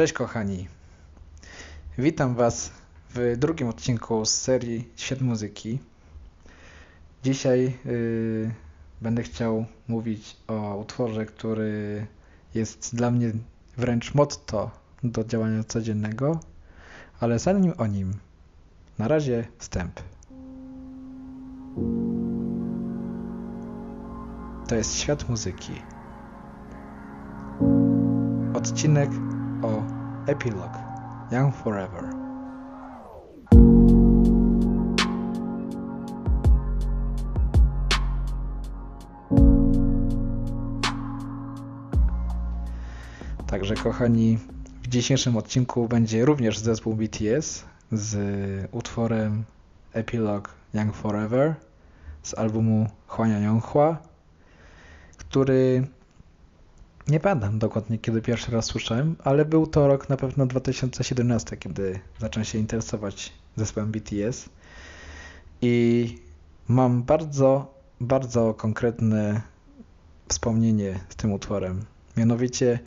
Cześć kochani. Witam Was w drugim odcinku z serii Świat Muzyki. Dzisiaj yy, będę chciał mówić o utworze, który jest dla mnie wręcz motto do działania codziennego, ale zanim o nim, na razie wstęp. To jest świat muzyki. Odcinek o Epilogue Young Forever. Także kochani, w dzisiejszym odcinku będzie również zespół BTS z utworem Epilogue Young Forever z albumu Hwania Yonghua, który nie pamiętam dokładnie, kiedy pierwszy raz słyszałem, ale był to rok na pewno 2017, kiedy zacząłem się interesować zespołem BTS. I mam bardzo, bardzo konkretne wspomnienie z tym utworem. Mianowicie,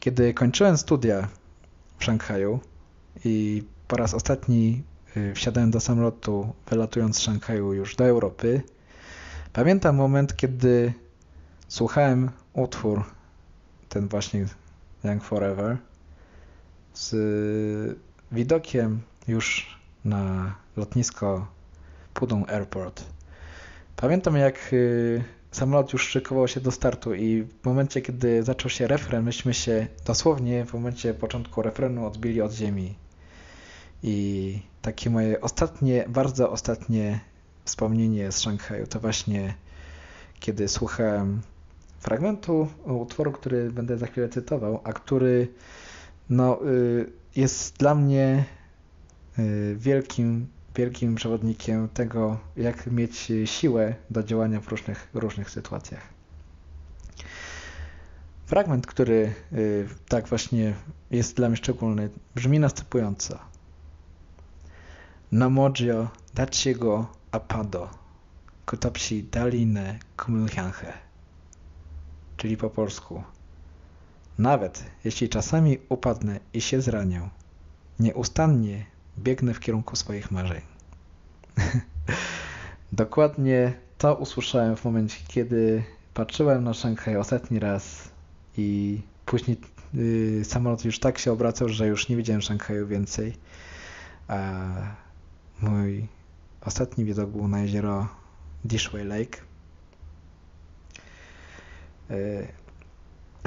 kiedy kończyłem studia w Szanghaju i po raz ostatni y, wsiadałem do samolotu, wylatując z Szanghaju już do Europy, pamiętam moment, kiedy słuchałem utwór ten właśnie Young Forever z widokiem już na lotnisko Pudong Airport. Pamiętam jak y, samolot już szykował się do startu i w momencie, kiedy zaczął się refren, myśmy się dosłownie w momencie początku refrenu odbili od ziemi. I takie moje ostatnie, bardzo ostatnie wspomnienie z Szanghaju to właśnie kiedy słuchałem fragmentu utworu, który będę za chwilę cytował, a który no, y, jest dla mnie y, wielkim, wielkim przewodnikiem tego, jak mieć siłę do działania w różnych, różnych sytuacjach. Fragment, który y, tak właśnie jest dla mnie szczególny, brzmi następująco. Namojio dachiego apado, kutopsi daline kumulhyanghe czyli po polsku. Nawet jeśli czasami upadnę i się zranię, nieustannie biegnę w kierunku swoich marzeń. Dokładnie to usłyszałem w momencie, kiedy patrzyłem na Szanghaj ostatni raz i później yy, samolot już tak się obracał, że już nie widziałem Szanghaju więcej. A mój ostatni widok był na jezioro Dishway Lake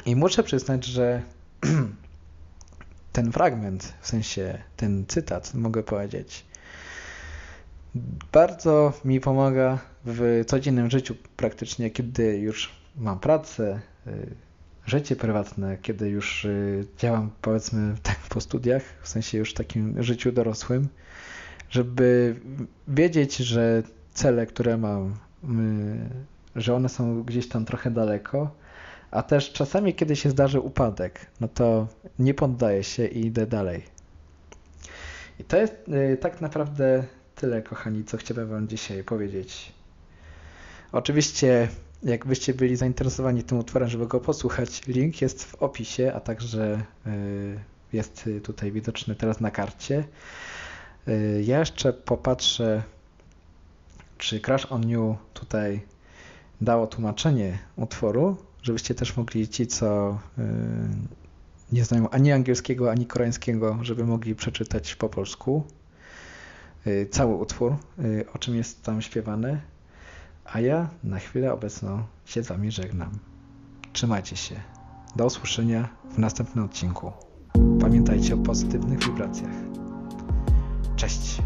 I muszę przyznać, że ten fragment, w sensie ten cytat, mogę powiedzieć, bardzo mi pomaga w codziennym życiu praktycznie, kiedy już mam pracę, e, życie prywatne, kiedy już e, działam powiedzmy tak po studiach, w sensie już takim życiu dorosłym, żeby wiedzieć, że cele, które mam, że one są gdzieś tam trochę daleko, a też czasami, kiedy się zdarzy upadek, no to nie poddaję się i idę dalej. I to jest y, tak naprawdę tyle, kochani, co chciałem Wam dzisiaj powiedzieć. Oczywiście, jakbyście byli zainteresowani tym utworem, żeby go posłuchać, link jest w opisie, a także y, jest tutaj widoczny teraz na karcie. Y, ja jeszcze popatrzę, czy Crash on You tutaj dało tłumaczenie utworu, żebyście też mogli ci, co y, nie znają ani angielskiego, ani koreańskiego, żeby mogli przeczytać po polsku y, cały utwór, y, o czym jest tam śpiewane. A ja na chwilę obecną się z Wami żegnam. Trzymajcie się. Do usłyszenia w następnym odcinku. Pamiętajcie o pozytywnych wibracjach. Cześć!